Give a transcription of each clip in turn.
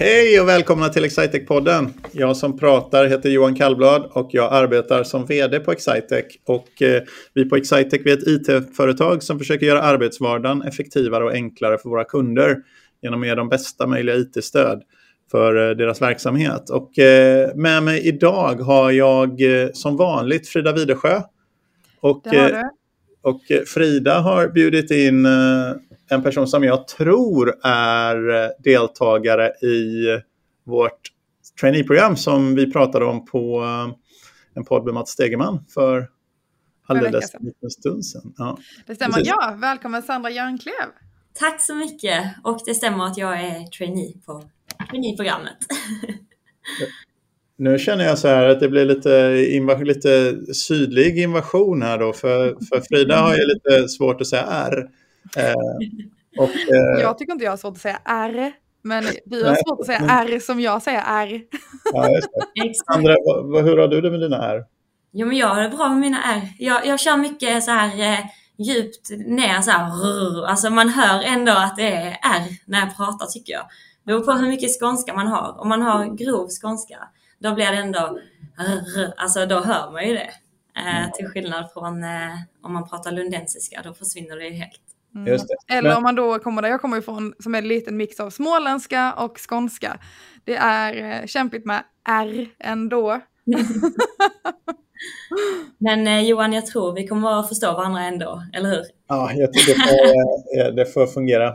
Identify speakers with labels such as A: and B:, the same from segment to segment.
A: Hej och välkomna till Excitec-podden. Jag som pratar heter Johan Kallblad och jag arbetar som vd på Excitec. Och eh, vi på Excitec är ett it-företag som försöker göra arbetsvardagen effektivare och enklare för våra kunder genom att ge dem bästa möjliga it-stöd för eh, deras verksamhet. Och eh, med mig idag har jag som vanligt Frida Widersjö. Och, och Frida har bjudit in en person som jag tror är deltagare i vårt traineeprogram som vi pratade om på eh, en podd med Mats Stegeman för alldeles en stund sedan. Ja.
B: Det stämmer.
A: Precis.
B: Ja, välkommen Sandra Järnklev.
C: Tack så mycket! Och det stämmer att jag är trainee på traineeprogrammet.
A: Nu känner jag så här att det blir lite, lite sydlig invasion här då, för, för Frida har ju lite svårt att säga R. Eh, och, eh,
B: Jag tycker inte jag har svårt att säga R, men du har
A: Nej,
B: svårt att säga
A: men-
B: R som jag säger R.
A: ja. Andra, hur har du det med dina R?
C: Jo men jag har det bra med mina R. Jag, jag kör mycket så här eh, djupt ner så här. rrr. Alltså man hör ändå att det är R när jag pratar tycker jag. Det beror på hur mycket skånska man har. Om man har grov skånska, då blir det ändå rrr. Alltså då hör man ju det. Eh, till skillnad från eh, om man pratar lundensiska, då försvinner det ju helt.
B: Mm.
A: Just det.
B: Eller om man då kommer där jag kommer ifrån, som är en liten mix av småländska och skånska. Det är eh, kämpigt med R ändå.
C: Men eh, Johan, jag tror vi kommer att förstå varandra ändå, eller hur?
A: Ja, jag tror det får, eh, det får fungera.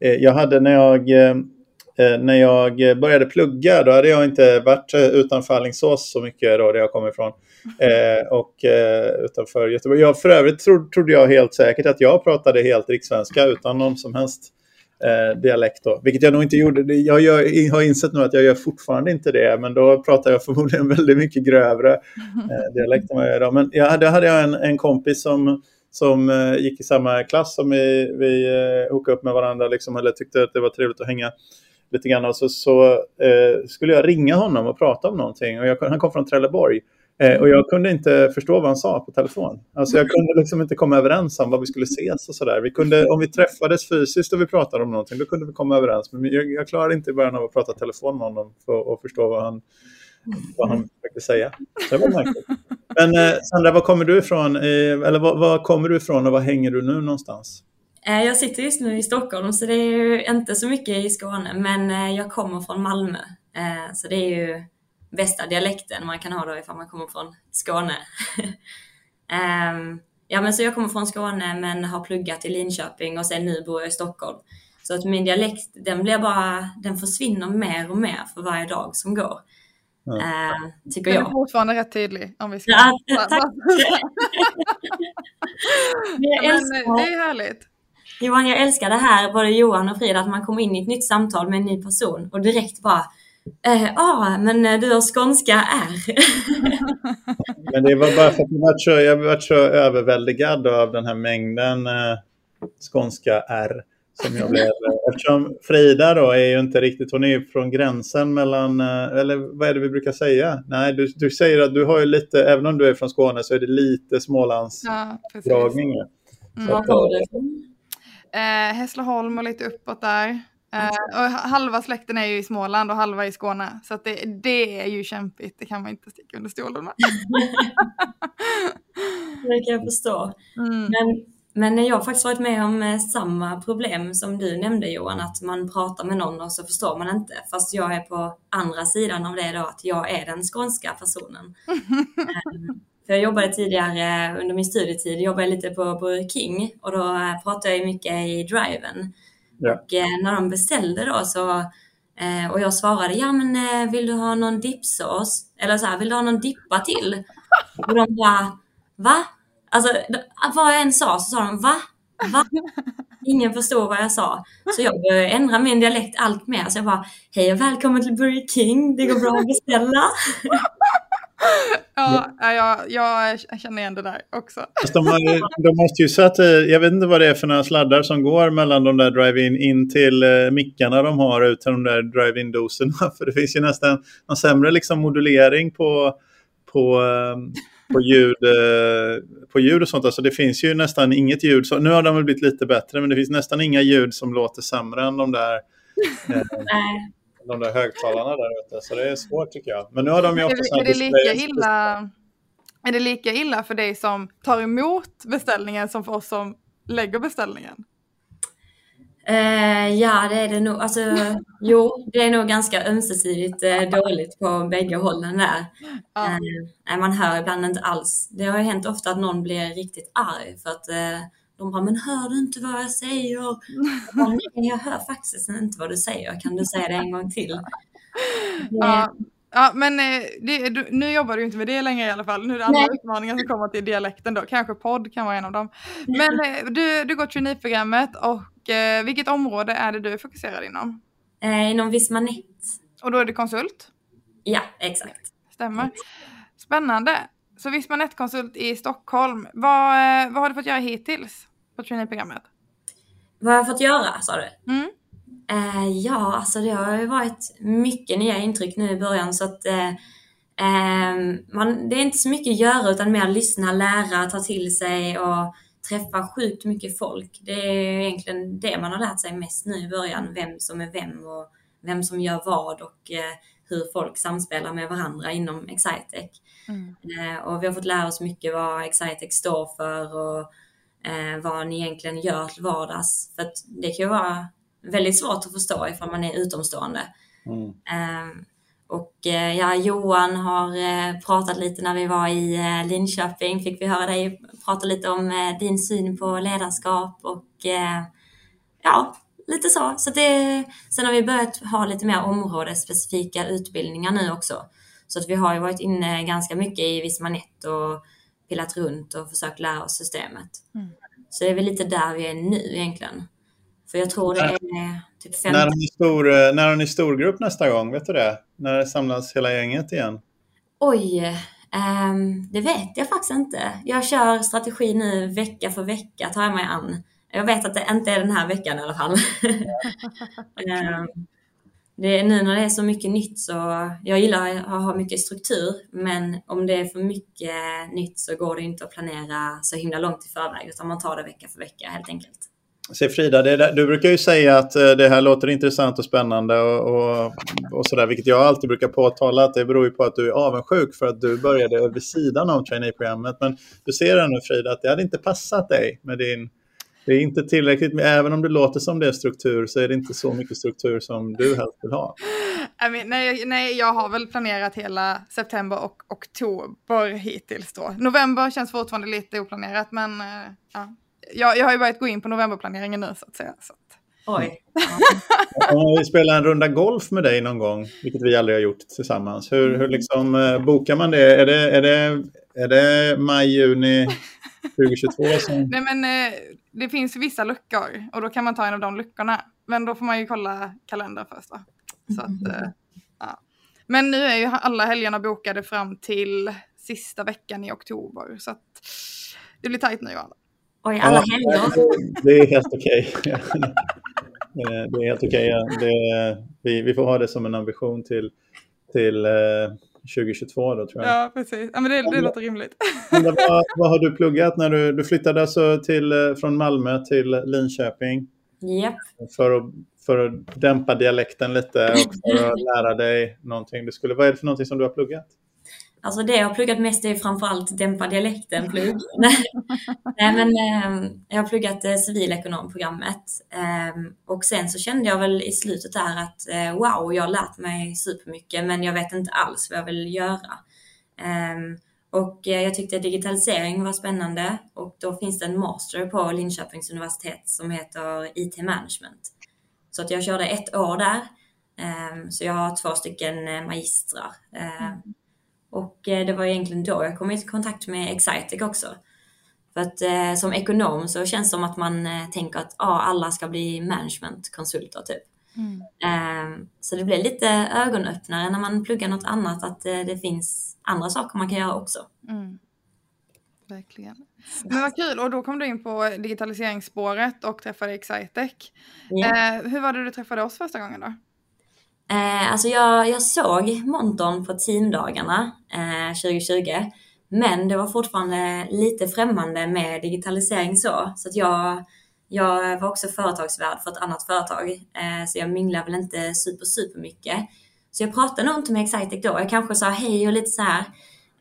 A: Eh, Jag hade när jag, Eh, när jag började plugga, då hade jag inte varit utanför Alingsås så mycket då, där jag kommer ifrån. Eh, och eh, utanför Göteborg. Jag, för övrigt tro, trodde jag helt säkert att jag pratade helt rikssvenska utan någon som helst eh, dialekt då. Vilket jag nog inte gjorde. Jag gör, har insett nu att jag gör fortfarande inte det, men då pratar jag förmodligen väldigt mycket grövre eh, dialekt än vad jag gör idag. Men jag hade, hade jag en, en kompis som, som eh, gick i samma klass som vi, vi eh, hookade upp med varandra, liksom, eller tyckte att det var trevligt att hänga lite grann. Och så, så eh, skulle jag ringa honom och prata om någonting. Och jag, han kom från Trelleborg. Eh, och jag kunde inte förstå vad han sa på telefon. Alltså jag kunde liksom inte komma överens om vad vi skulle ses och sådär. Vi kunde, om vi träffades fysiskt och vi pratade om någonting, då kunde vi komma överens. Men jag, jag klarade inte i början av att prata telefon med honom för att förstå vad han, vad han försökte säga. Så det var märkligt. Men eh, Sandra, var kommer du ifrån? Eh, eller var, var kommer du ifrån och var hänger du nu någonstans?
C: Eh, Jag sitter just nu i Stockholm så det är ju inte så mycket i Skåne men eh, jag kommer från Malmö. Eh, Så det är ju bästa dialekten man kan ha då ifall man kommer från Skåne. Ehm, Ja men så jag kommer från Skåne men har pluggat i Linköping och sen nu bor jag i Stockholm. Så att min dialekt den blir bara, den försvinner mer och mer för varje dag som går.
A: Ja.
C: Eh, tycker
B: Den är
C: jag.
B: fortfarande rätt tydlig. Om vi ska...
C: Ja, tack. Men jag
B: det är härligt.
C: Johan, jag älskar det här, både Johan och Frida, att man kommer in i ett nytt samtal med en ny person och direkt bara Ja, eh, ah, men eh, du har skånska R.
A: Men det var bara för att jag var så, jag var så överväldigad av den här mängden eh, skånska R som jag blev. Eftersom Frida då är ju inte riktigt, hon är ju från gränsen mellan, eh, eller vad är det vi brukar säga? Nej, du, du säger att du har ju lite, även om du är från Skåne så är det lite Smålands
B: Ja, precis. Mm.
A: Så
C: Var
A: att,
C: kommer du ifrån?
B: Eh, Hässleholm och lite uppåt där. Eh, och halva släkten är ju i Småland och halva i Skåne. Så det, det är ju kämpigt, det kan man inte sticka under stolen med.
C: Det kan jag förstå.
B: Mm.
C: Men, men jag har faktiskt varit med om eh, samma problem som du nämnde Johan, att man pratar med någon och så förstår man inte. Fast jag är på andra sidan av det då, att jag är den skånska personen. För jag jobbade tidigare under min studietid, jobbade lite på Burger King och då eh, pratade jag mycket i driven.
A: Ja.
C: Och eh, när de beställde då så, eh, och jag svarade, ja men vill du ha någon dippsås? Eller så här, vill du ha någon dippa till? Och de bara, va? Alltså vad jag än sa så sa de, va? Va? Ingen förstod vad jag sa. Så jag började ändra min dialekt allt mer. Så jag bara, hej och välkommen till Burger King, det går bra att beställa.
B: Ja, ja, jag, jag känner igen det där också.
A: De, har, ju- de måste ju sätta, jag vet inte vad det är för några sladdar som går mellan de där drive-in in till eh, mickarna de har ut till de där drive-in doserna. För det finns ju nästan någon sämre liksom modulering på, på, eh, på, ljud, eh, på ljud och sånt. Alltså det finns ju nästan inget ljud. Så, nu har de väl blivit lite bättre men det finns nästan inga ljud som låter sämre än de där. Eh. de där högtalarna där ute. Så det är svårt tycker jag. Men nu har de ju också
B: är, det, är det lika illa Är det lika illa för dig som tar emot beställningen som för oss som lägger beställningen?
C: Eh, ja, det är det nog. Alltså, jo, det är nog ganska ömsesidigt eh, dåligt på bägge hållen där. Eh, man hör ibland inte alls. Det har ju hänt ofta att någon blir riktigt arg för att de bara, men hör du inte vad jag säger? Jag, bara, jag hör faktiskt inte vad du säger. Kan du säga det en gång till?
B: Ja. Ja, men eh, det, du, nu jobbar du inte med det längre i alla fall. Nu är det andra Nej. utmaningar som kommer till dialekten då. Kanske podd kan vara en av dem. Men eh, du, du går traineeprogrammet och eh, vilket område är det du är fokuserad inom?
C: Eh, inom Vismanet.
B: Och då är du konsult?
C: Ja, exakt.
B: Stämmer. Spännande. Så Vismanet-konsult i Stockholm. Vad, vad har du fått göra hittills på traineeprogrammet?
C: Vad har jag fått göra sa du?
B: Mm.
C: Eh, ja, alltså det har ju varit mycket nya intryck nu i början så att eh, eh, man, det är inte så mycket att göra utan mer lyssna, lära, ta till sig och träffa sjukt mycket folk. Det är egentligen det man har lärt sig mest nu i början, vem som är vem och vem som gör vad och eh, hur folk samspelar med varandra inom Excitec. Mm. Eh, och vi har fått lära oss mycket vad Excitec står för och eh, vad ni egentligen gör till vardags. För att det kan ju vara väldigt svårt att förstå ifall man är utomstående. Mm. Ehm, och eh, ja, Johan har eh, pratat lite när vi var i eh, Linköping, fick vi höra dig prata lite om din syn på ledarskap och ja, lite så. så det, sen har vi börjat ha lite mer områdesspecifika utbildningar nu också. Så att vi har ju varit inne ganska mycket i Vismanet och pillat runt och försökt lära oss systemet. Mm. Så det är väl lite där vi är nu egentligen. För jag tror det är typ 50.
A: När har ni, stor, eh, när har ni storgrupp nästa gång? Vet du det? När samlas hela gänget igen?
C: Oj, um, det vet jag faktiskt inte. Jag kör strategi nu vecka för vecka, tar jag mig an. Jag vet att det inte är den här veckan i alla fall. um, det är, nu när det är så mycket nytt så, jag gillar att ha mycket struktur, men om det är för mycket nytt så går det inte att planera så himla långt i förväg, utan man tar det vecka för vecka helt enkelt.
A: Se Frida, där, du brukar ju säga att eh, det här låter intressant och spännande och, och, och sådär, vilket jag alltid brukar påtala att det beror ju på att du är avundsjuk för att du började vid sidan av traineeprogrammet. Men du ser nu Frida att det hade inte passat dig med din det är inte tillräckligt, men även om det låter som det är struktur så är det inte så mycket struktur som du helst vill ha.
B: I mean, nej, nej, jag har väl planerat hela september och oktober hittills då. November känns fortfarande lite oplanerat men eh, ja, jag, jag har ju börjat gå in på novemberplaneringen nu så att säga. Så.
C: Oj.
A: Om vi spelar en runda golf med dig någon gång, vilket vi aldrig har gjort tillsammans. Hur, hur liksom, eh, bokar man det? Är det, är det, är det maj, juni 2022? Som...
B: Nej, men eh, det finns vissa luckor och då kan man ta en av de luckorna. Men då får man ju kolla kalendern först. Då. Så att, eh, ja. Men nu är ju alla helgerna bokade fram till sista veckan i oktober. Så att det blir tajt nu. Alla.
C: Oj, alla ja,
A: helger. Det är helt okej. Okay. det är helt okej. Okay. Vi, vi får ha det som en ambition till, till 2022 eh, då tror jag.
B: Ja, precis. Ja, men det, det låter rimligt.
A: vad, vad har du pluggat när du, du flyttade alltså till, eh, från Malmö till Linköping?
C: Yep.
A: För, att, för att dämpa dialekten lite och för att lära dig någonting. Du skulle, vad är det för någonting som du har pluggat?
C: Alltså det jag har pluggat mest är framförallt dämpa dialekten plugg. Nej men eh, jag har pluggat eh, civilekonomprogrammet eh, och sen så kände jag väl i slutet där att eh, wow, jag har lärt mig supermycket men jag vet inte alls vad jag vill göra. Ehm, och eh, jag tyckte digitalisering var spännande och då finns det en master på Linköpings universitet som heter IT management. Så att jag körde ett år där. Ehm, så jag har två stycken eh, magistrar. Ehm, mm. Och eh, det var egentligen då jag kom i kontakt med Excitec också. För att eh, som ekonom så känns det som att man eh, tänker att ah, alla ska bli managementkonsulter typ. Mm. Eh, så det blir lite ögonöppnare när man pluggar något annat att eh, det finns andra saker man kan göra också.
B: Mm. Verkligen. Men vad kul, och då kom du in på digitaliseringsspåret och träffade Excitec. Yeah. hur var det du träffade oss första gången då?
C: Eh, alltså jag, jag såg Monton på teamdagarna eh, 2020, men det var fortfarande lite främmande med digitalisering så, så att jag, jag var också företagsvärd för ett annat företag, eh, så jag minglade väl inte super, super mycket. Så jag pratade nog inte med Excitec då. Jag kanske sa hej och lite så här.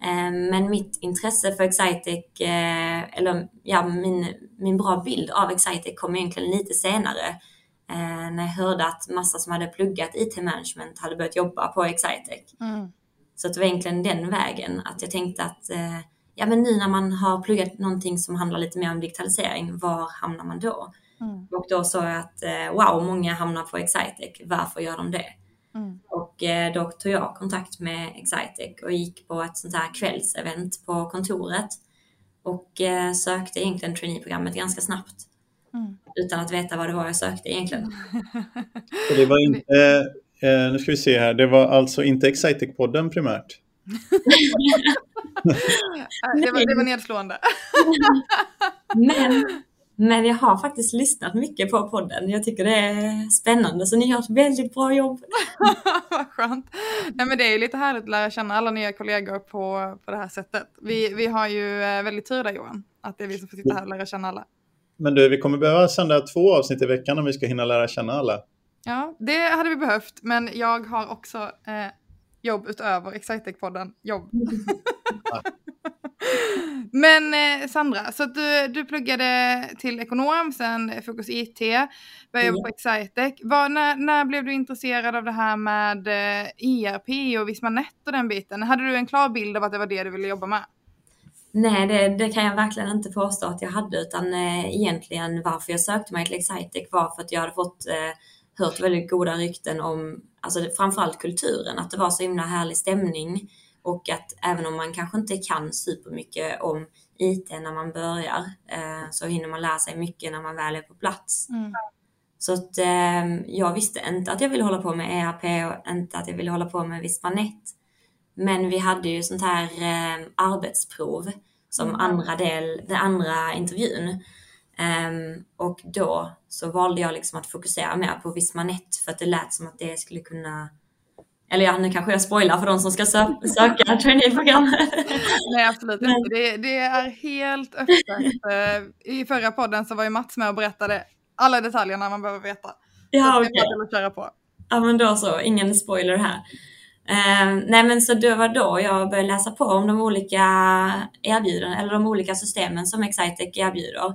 C: Eh, men mitt intresse för Excitec, eh, eller ja, min, min bra bild av Excitec kom egentligen lite senare. Eh, när jag hörde att massa som hade pluggat IT-management hade börjat jobba på Excitec. Mm. Så det var egentligen den vägen, att jag tänkte att ja, men nu när man har pluggat någonting som handlar lite mer om digitalisering, var hamnar man då? Mm. Och då sa jag att wow, många hamnar på Excitec, varför gör de det? Mm. Och eh, då tog jag kontakt med Excitec och gick på ett sånt här kvällsevent på kontoret och eh, sökte egentligen traineeprogrammet ganska snabbt. Mm. Utan att veta vad det var jag sökte egentligen.
A: Så det var inte, eh, nu ska vi se här, det var alltså inte Excitec-podden primärt?
B: det, var, det var nedslående.
C: Men men jag har faktiskt lyssnat mycket på podden. Jag tycker det är spännande, så ni gör ett väldigt bra jobb.
B: Vad skönt. Nej, men det är lite härligt att lära känna alla nya kollegor på, på det här sättet. Vi, vi har ju eh, väldigt tur där Johan, att det är vi som får sitta här och lära känna alla.
A: Men du, vi kommer behöva sända två avsnitt i veckan om vi ska hinna lära känna alla.
B: Ja, det hade vi behövt, men jag har också eh, jobb utöver Excitec-podden. Jobb. Men eh, Sandra, så att du, du pluggade till ekonom, sen Fokus IT, började jobba på Excitec. Var, när, när blev du intresserad av det här med eh, ERP och Vismanet och den biten? Hade du en klar bild av att det var det du ville jobba med?
C: Nej, det, det kan jag verkligen inte påstå att jag hade, utan eh, egentligen varför jag sökte mig till Excitec var för att jag hade fått eh, hört väldigt goda rykten om, alltså framförallt kulturen, att det var så himla härlig stämning och att även om man kanske inte kan supermycket om IT när man börjar eh, så hinner man lära sig mycket när man väl är på plats. Mm. Så att eh, jag visste inte att jag ville hålla på med ERP och inte att jag ville hålla på med Vispanet. Men vi hade ju sånt här eh, arbetsprov som mm. andra del, den andra intervjun. Um, och då så valde jag liksom att fokusera mer på Vismanet för att det lät som att det skulle kunna eller ja, nu kanske jag spoilar för de som ska sö söka traineeprogrammet.
B: Nej, absolut inte. Det, det, är helt öppet. Eh, I förra podden så var ju Mats med och berättade alla detaljerna man behöver veta.
C: Ja, okej. Okay. Ja, men då så. Ingen spoiler här. Uh, nej, men så det var då jag började läsa på om de olika erbjudanden, eller de olika systemen som Excitec erbjuder.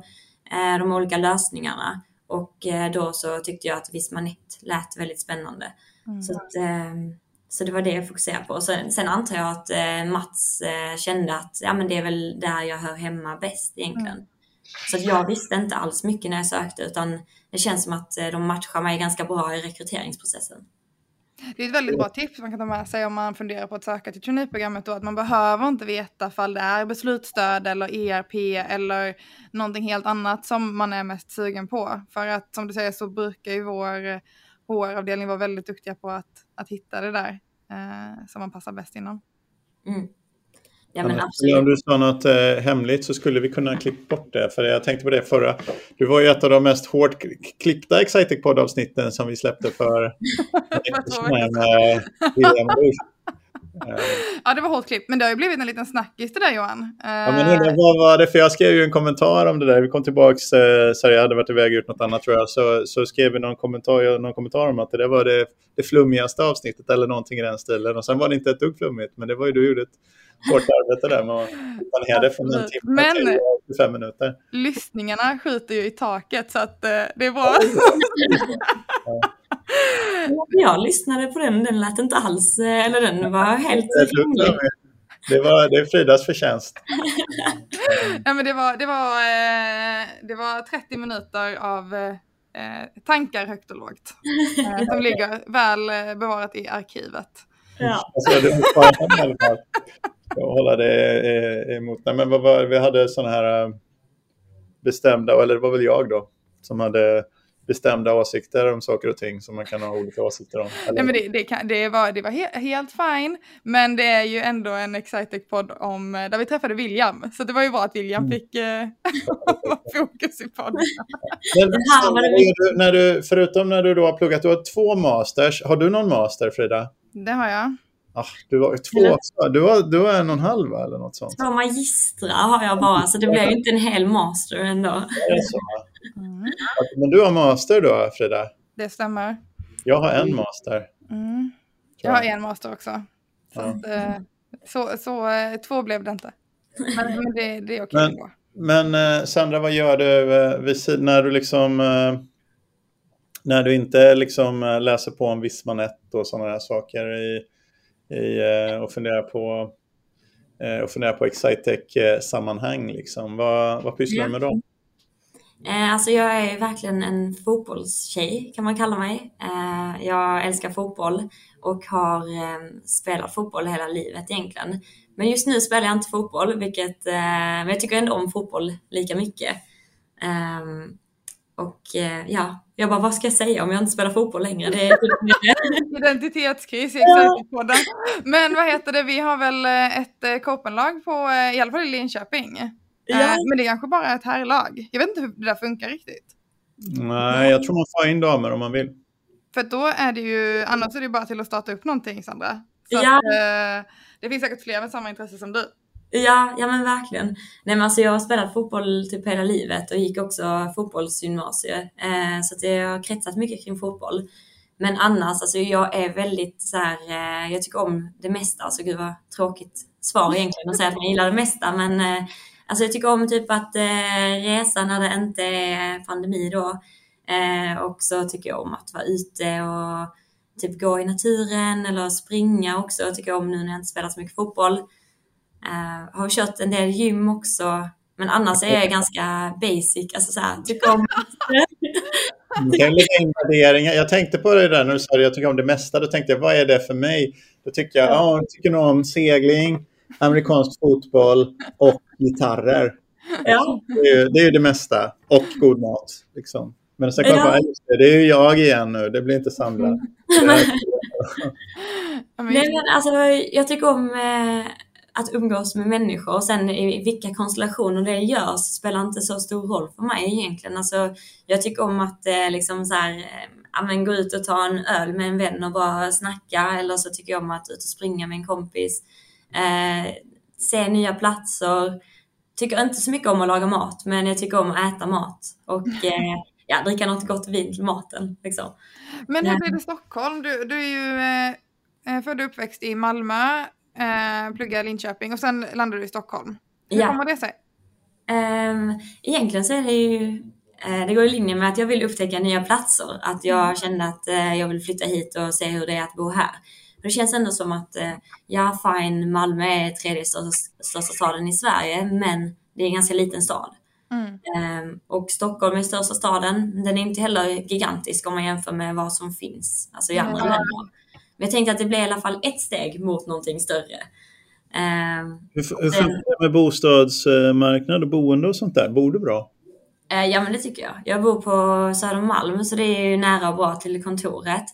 C: Uh, de olika lösningarna. Och uh, då så tyckte jag att Vismanet lät väldigt spännande. Mm. Så att, ehm, så det var det jag fokuserade på. Sen, sen antar jag att eh, Mats eh, kände att ja, men det är väl där jag hör hemma bäst egentligen. Mm. Så jag visste inte alls mycket när jag sökte utan det känns som att eh, de matchar mig ganska bra i rekryteringsprocessen.
B: Det är ett väldigt bra tips man kan ta med sig om man funderar på att söka till traineeprogrammet då att man behöver inte veta fall det är beslutsstöd eller ERP eller någonting helt annat som man är mest sugen på. För att som du säger så brukar ju vår HR-avdelning var väldigt duktiga på att, att hitta det där eh, som man passar bäst inom.
C: Mm.
A: Ja, men absolut. Om du sa något eh, hemligt så skulle vi kunna klippa bort det. För jag tänkte på det förra. Du var ju ett av de mest hårt klippta Exciting podd-avsnitten som vi släppte för William
B: ja, det var hårt klipp, men det har ju blivit en liten snackis det där Johan.
A: Ja, men vad var det? För jag skrev ju en kommentar om det där. Vi kom tillbaka, eh, så jag hade varit iväg gjort något annat tror jag. Så, så skrev vi någon kommentar, någon kommentar om att det var det, det flummigaste avsnittet eller någonting i den stilen. Och sen var det inte ett dugg flummigt, men det var ju du gjorde ett hårt arbete där med att planera från en timme men, till 25 minuter.
B: Lyssningarna skjuter ju i taket så att eh, det är bra.
C: ja. Jag lyssnade på den, den lät inte alls, eh, eller den var helt rimlig.
A: Det var det är Fridas förtjänst.
B: ja, men det, var, det, var, eh, det var 30 minuter av tankar högt och lågt. som ligger väl bevarat i arkivet.
C: Ja.
A: Alltså, det hålla det emot. Nej, men vad var, vi hade sådana här bestämda, eller det var väl jag då, som hade bestämda åsikter om saker och ting som man kan ha olika åsikter om.
B: Nej, men det, det, kan, det var, det var he helt fine, men det är ju ändå en Excitec-podd om, eh, där vi träffade William, så det var ju bra att William mm. fick eh, fokus i podden.
A: Men, när, du, när du, förutom när du då har pluggat, du har två masters, har du någon master Frida?
B: Det har jag.
A: Ah, du var två, du var, du var en och en halv eller något sånt?
C: Två magistrar har jag bara, så det blev ju inte en hel master ändå.
B: Mm.
A: Men du har master då, Frida?
B: Det stämmer.
A: Jag har en master.
B: Mm. Jag har en master också. Så,
A: Ja.
B: att, eh, så, så eh, två blev det inte. Men, men det, det är okej.
A: Men-
B: då.
A: Men eh, Sandra, vad gör du när du liksom när du inte liksom läser på om Visman 1 och sådana här saker i, i, eh, och funderar på eh, och fundera på Excitec-sammanhang liksom. Vad, vad pysslar du med då?
C: Eh, alltså jag är verkligen en fotbollstjej kan man kalla mig. Eh, jag älskar fotboll och har eh, spelat fotboll hela livet egentligen. Men just nu spelar jag inte fotboll, vilket, eh, men jag tycker ändå om fotboll lika mycket. Ehm, och eh, ja, jag bara, vad ska jag säga om jag inte spelar fotboll längre? Det är typ
B: Identitetskris i Excitec-podden. Men vad heter det, vi har väl eh, ett eh, Copenlag på, i alla fall i Linköping.
C: Ja.
B: Men det är kanske bara är ett herrlag. Jag vet inte hur det där funkar riktigt.
A: Nej, jag tror man får in damer om man vill.
B: För då är det ju, annars är det ju bara till att starta upp någonting Sandra. Så
C: Ja.
B: att, eh, det finns säkert fler med samma intresse som du.
C: Ja, ja men verkligen. Nej men alltså jag har spelat fotboll typ hela livet och gick också fotbollsgymnasium. Eh, så att jag har kretsat mycket kring fotboll. Men annars, alltså jag är väldigt så här, eh, jag tycker om det mesta. Alltså gud vad tråkigt svar egentligen att säga att man gillar det mesta. Men eh, alltså jag tycker om typ att eh, resa när det inte är pandemi då. Eh, och så tycker jag om att vara ute och typ gå i naturen eller springa också. Jag tycker om nu när jag inte spelar så mycket fotboll. Uh, har kört en del gym också. Men annars är jag ganska basic. Alltså så här, tycker om...
A: Du kan lägga in värderingar. Jag tänkte på det där när du sa att jag tycker om det mesta. Då tänkte jag, vad är det för mig? Då tycker jag, ja, jag tycker nog om segling, amerikansk fotboll och gitarrer.
C: ja.
A: Det är, ju, det är ju det mesta. Och god mat. Liksom. Men sen kom jag
C: Ja.
A: på, "Ja, just det, det är ju jag igen nu. Det blir inte. Det
B: Ja, men-
C: Nej men alltså jag tycker om eh, att umgås med människor och sen i vilka konstellationer det görs spelar inte så stor roll för mig egentligen. Alltså jag tycker om att eh, liksom så här, eh, ja, men gå ut och ta en öl med en vän och bara snacka eller så tycker jag om att ut och springa med en kompis. Eh, se nya platser. Tycker inte så mycket om att laga mat men jag tycker om att äta mat och eh, ja, dricka något gott vin till maten. Liksom.
B: Men hur
C: Ja.
B: blir det i Stockholm? Du, du är ju eh, eh, född och uppväxt i Malmö, eh, pluggar i Linköping och sen landar du i Stockholm. Hur
C: Ja.
B: kommer det sig?
C: Um, egentligen så är det ju, eh, det går i linje med att jag vill upptäcka nya platser. Att jag kände att eh, jag vill flytta hit och se hur det är att bo här. Det känns ändå som att, uh, ja fine, Malmö är tredje största, största staden i Sverige, men det är en ganska liten stad.
B: Mm.
C: Ehm, och Stockholm är största staden. Den är inte heller gigantisk om man jämför med vad som finns alltså i andra
B: Mm.
C: länder. Men jag tänkte att det blir i alla fall ett steg mot någonting större. Ehm,
A: Hur, hur funkar det med bostadsmarknad och boende och sånt där? Bor du bra?
C: Eh, Ja men det tycker jag. Jag bor på Södermalm så det är ju nära och bra till kontoret.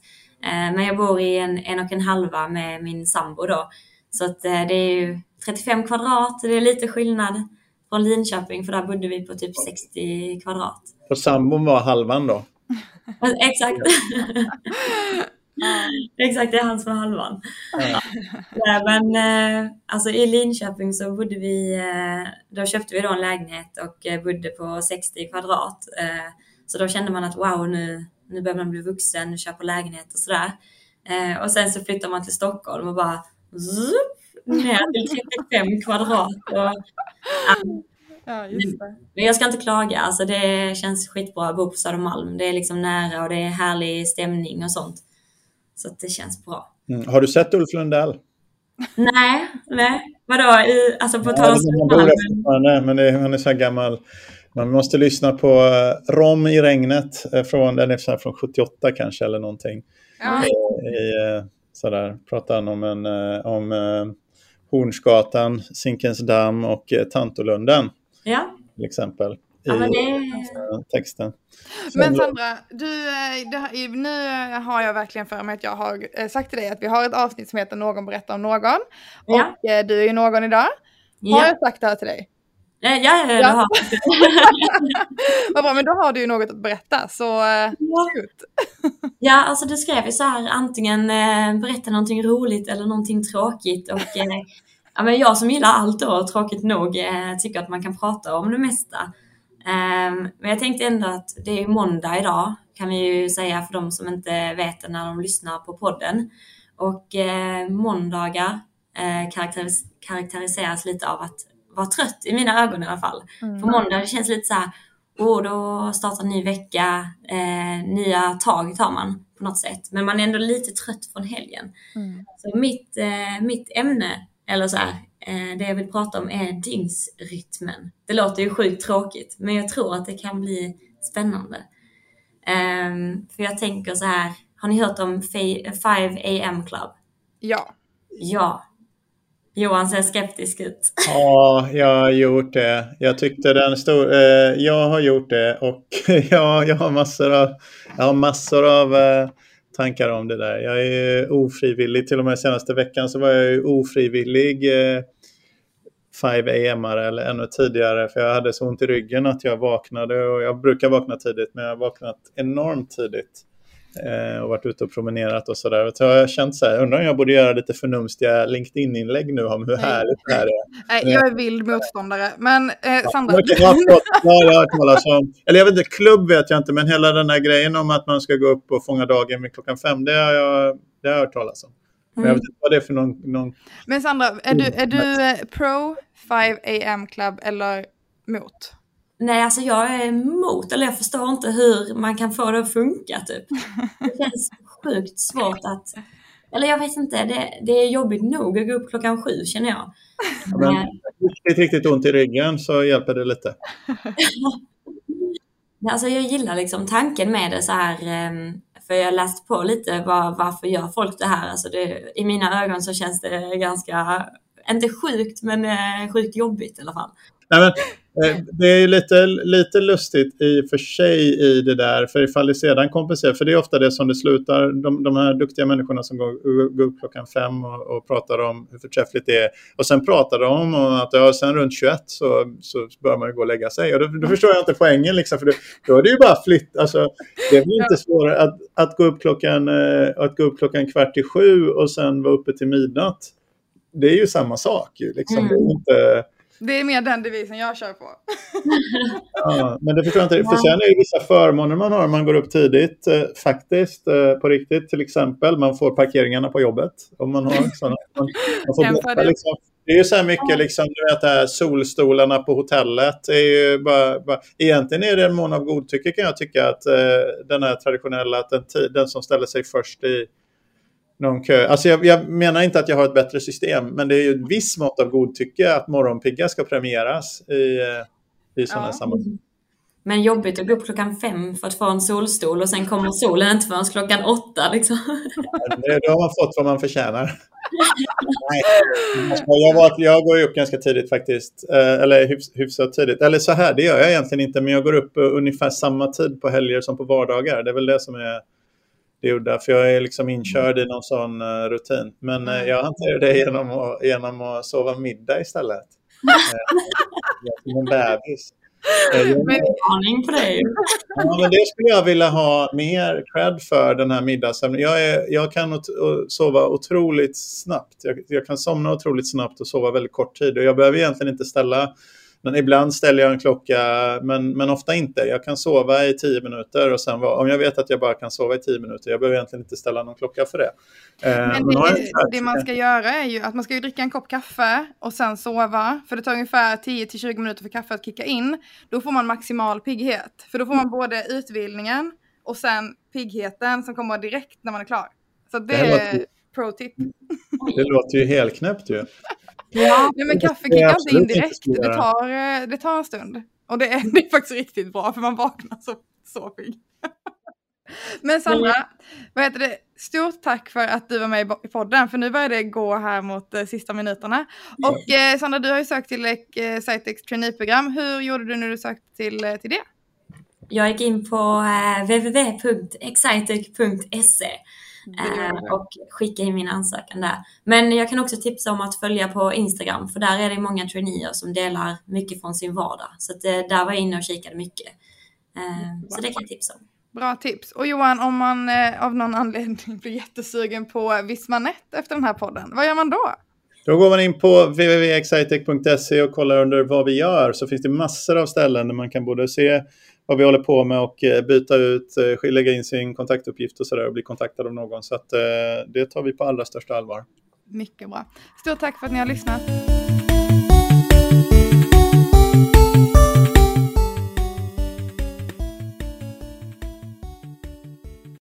C: Eh, Men jag bor i en, en och en halva med min sambo då. Så att eh, det är ju 35 kvadrat, det är lite skillnad från Linköping för där bodde vi på typ 60 kvadrat.
A: Och sambon var halvan då?
C: Exakt. Exakt, det är han som är halvan.
A: Ja.
C: Nej, men eh, alltså i Linköping så bodde vi, eh, då köpte vi då en lägenhet och eh, bodde på 60 kvadrat. Så då kände man att wow, nu, nu börjar man bli vuxen, nu köper lägenhet och sådär. Och sen så flyttar man till Stockholm och bara zup, ner till 35 kvadrat. Och, ja,
B: Ja, just det.
C: men jag ska inte klaga, alltså det känns skitbra att bo på Södermalm. Det är liksom nära och det är härlig stämning och sånt. Så att det känns bra.
A: Mm. Har du sett Ulf Lundell?
C: Nej, nej. Vadå? I, alltså på tal om
A: han bor där
C: Södermalm?
A: fortfarande, men det, han är så här gammal. Man måste lyssna på eh, Rom i regnet eh, från, den är så här från 78 kanske eller någonting.
B: Ja.
A: I, eh, sådär, pratar han om, en, eh, om Hornsgatan, Zinkensdamm och Tantolunden
C: Ja,
A: till exempel. I
C: ja men det...
A: eh, texten.
B: Men
A: Så-
B: Sandra, du, eh, det, här- nu har jag verkligen för mig att jag har eh, sagt till dig att vi har ett avsnitt som heter Någon berättar om någon.
C: Ja.
B: Och eh, du är ju någon idag. Har
C: Ja,
B: jag sagt det här till dig?
C: ja, ja, ja,
B: Ja.
C: det har
B: Vad bra, men då har du ju något att berätta. Så
C: Ja. Ja, alltså du skrev ju så här antingen eh, berätta någonting roligt eller någonting tråkigt och eh, ja, men jag som gillar allt då, tråkigt nog, eh, tycker att man kan prata om det mesta. Um, men jag tänkte ändå att det är måndag idag, kan vi ju säga för de som inte vet det när de lyssnar på podden. Och eh, måndagar eh, karaktäris karaktäriseras lite av att vara trött, i mina ögon i alla fall. Mm. För måndag det känns lite så här, oh, då startar en ny vecka, eh, nya tag tar man på något sätt. Men man är ändå lite trött från helgen. Mm. Så mitt, eh, mitt ämne, eller så här, det jag vill prata om är dygnsrytmen. Det låter ju sjukt tråkigt, men jag tror att det kan bli spännande. Um, för jag tänker så här, har ni hört om 5 AM Club?
B: Ja.
C: Ja. Johan ser skeptisk ut.
A: Ja, jag har gjort det. Jag tyckte den stod... Eh, jag har gjort det och ja, jag har massor av, jag har massor av eh, tankar om det där. Jag är ofrivillig, till och med senaste veckan så var jag ju ofrivillig eh, 5 am eller ännu tidigare för jag hade så ont i ryggen att jag vaknade och jag brukar vakna tidigt men jag har vaknat enormt tidigt eh, och varit ute och promenerat och sådär. Så jag har känt så här, undrar om jag borde göra lite förnumstiga LinkedIn-inlägg nu om hur härligt det här är.
B: Nej, jag är vild motståndare, men eh, Sandra.
A: Ja, jag har eller jag vet inte, klubb vet jag inte, men hela den här grejen om att man ska gå upp och fånga dagen vid klockan fem, det har jag, det har jag hört talas om. Men jag vet inte vad det är för någon... någon...
B: Men Sandra, är du, är du eh, pro 5 AM Club eller mot?
C: Nej, alltså jag är emot, eller jag förstår inte hur man kan få det att funka typ. Det känns sjukt svårt att, eller jag vet inte, det, det är jobbigt nog att gå upp klockan sju känner jag.
A: Men, riktigt, riktigt ont i ryggen så hjälper det lite.
C: alltså jag gillar liksom tanken med det så här, ehm, för jag läste läst på lite var, varför gör folk det här? Alltså det, I mina ögon så känns det ganska, inte sjukt, men eh, sjukt jobbigt i alla fall.
A: Nej, men, det är lite, lite lustigt i och för sig i det där, för ifall det sedan kompenserar, för det är ofta det som det slutar, de, de här duktiga människorna som går, går upp klockan fem och, och, pratar om hur förträffligt det är, och sen pratar de om att ja, sen runt 21 så, så bör man ju gå och lägga sig. Och då, då förstår jag inte poängen, liksom, för det, då är det ju bara flytt, alltså, det är väl inte svårare att, att, gå upp klockan, eh, att gå upp klockan kvart i sju och sen vara uppe till midnatt. Det är ju samma sak. Ju, liksom. Mm. Det är inte,
B: det är mer den devisen jag kör på.
A: ja, men det förstår jag inte. För sen är det vissa förmåner man har. Man går upp tidigt, eh, faktiskt, eh, på riktigt. Till exempel, man får parkeringarna på jobbet. Om man har sådana. Man, man får boka, liksom. Det är ju så här mycket, liksom, du vet, här, solstolarna på hotellet. är ju bara, bara, egentligen är det en mån av godtycke kan jag tycka att eh, den här traditionella, att den, den som ställer sig först i någon kö. Alltså jag, jag, menar inte att jag har ett bättre system, men det är ju ett visst mått av godtycke att morgonpigga ska premieras i, eh, i sådana ja. sammanhang.
C: Men jobbigt att gå upp klockan fem för att få en solstol och sen kommer solen inte förrän klockan åtta. Liksom.
A: Det, då har man fått vad man förtjänar. Nej. Jag, var, jag går upp ganska tidigt faktiskt, eh, eller hyfs, hyfsat tidigt. Eller så här, det gör jag egentligen inte, men jag går upp ungefär samma tid på helger som på vardagar. Det är väl det som är det är därför jag är liksom inkörd i någon sån uh, rutin. Men uh, jag hanterar det genom att, genom att sova middag istället. Som en bebis.
C: Med aning på dig.
A: Ja, men det skulle jag vilja ha mer cred för, den här middagssömnen. Jag, jag kan sova otroligt snabbt. Jag, jag, kan somna otroligt snabbt och sova väldigt kort tid. Och jag behöver egentligen inte ställa men ibland ställer jag en klocka, men, men ofta inte. Jag kan sova i tio minuter och sen om jag vet att jag bara kan sova i tio minuter, jag behöver egentligen inte ställa någon klocka för det.
B: Eh, men det, det man ska göra är ju att man ska dricka en kopp kaffe och sen sova. För det tar ungefär 10-20 minuter för kaffet att kicka in. Då får man maximal pigghet. För då får man både utvilningen och sen piggheten som kommer direkt när man är klar. Så det, det är pro-tip.
A: Det låter ju helt knäppt ju.
B: Ja, Nej, men kaffe kickar inte in direkt. Det tar, eh, det tar en stund. Och det är, det är faktiskt riktigt bra för man vaknar så, så pigg. Men Sandra, vad heter det? stort tack för att du var med i podden, för nu börjar det gå här mot eh, sista minuterna. Och eh, Sandra, du har ju sökt till eh, Citex traineeprogram. Hur gjorde du när du sökte till, eh, till det?
C: Jag gick in på eh, www.excitec.se och skicka in min ansökan där. Men jag kan också tipsa om att följa på Instagram för där är det många traineer som delar mycket från sin vardag. Så att, eh, där var jag inne och kikade mycket. Eh, så det kan jag tipsa om.
B: Bra tips. Och Johan, om man eh, av någon anledning blir jättesugen på Vismanet efter den här podden, vad gör man då?
A: Då går man in på www.excitec.se och kollar under vad vi gör så finns det massor av ställen där man kan både se vad vi håller på med och eh, byta ut, eh, lägga in sin kontaktuppgift och sådär och bli kontaktad av någon. Så att, eh, det tar vi på allra största allvar.
B: Mycket bra. Stort tack för att ni har lyssnat.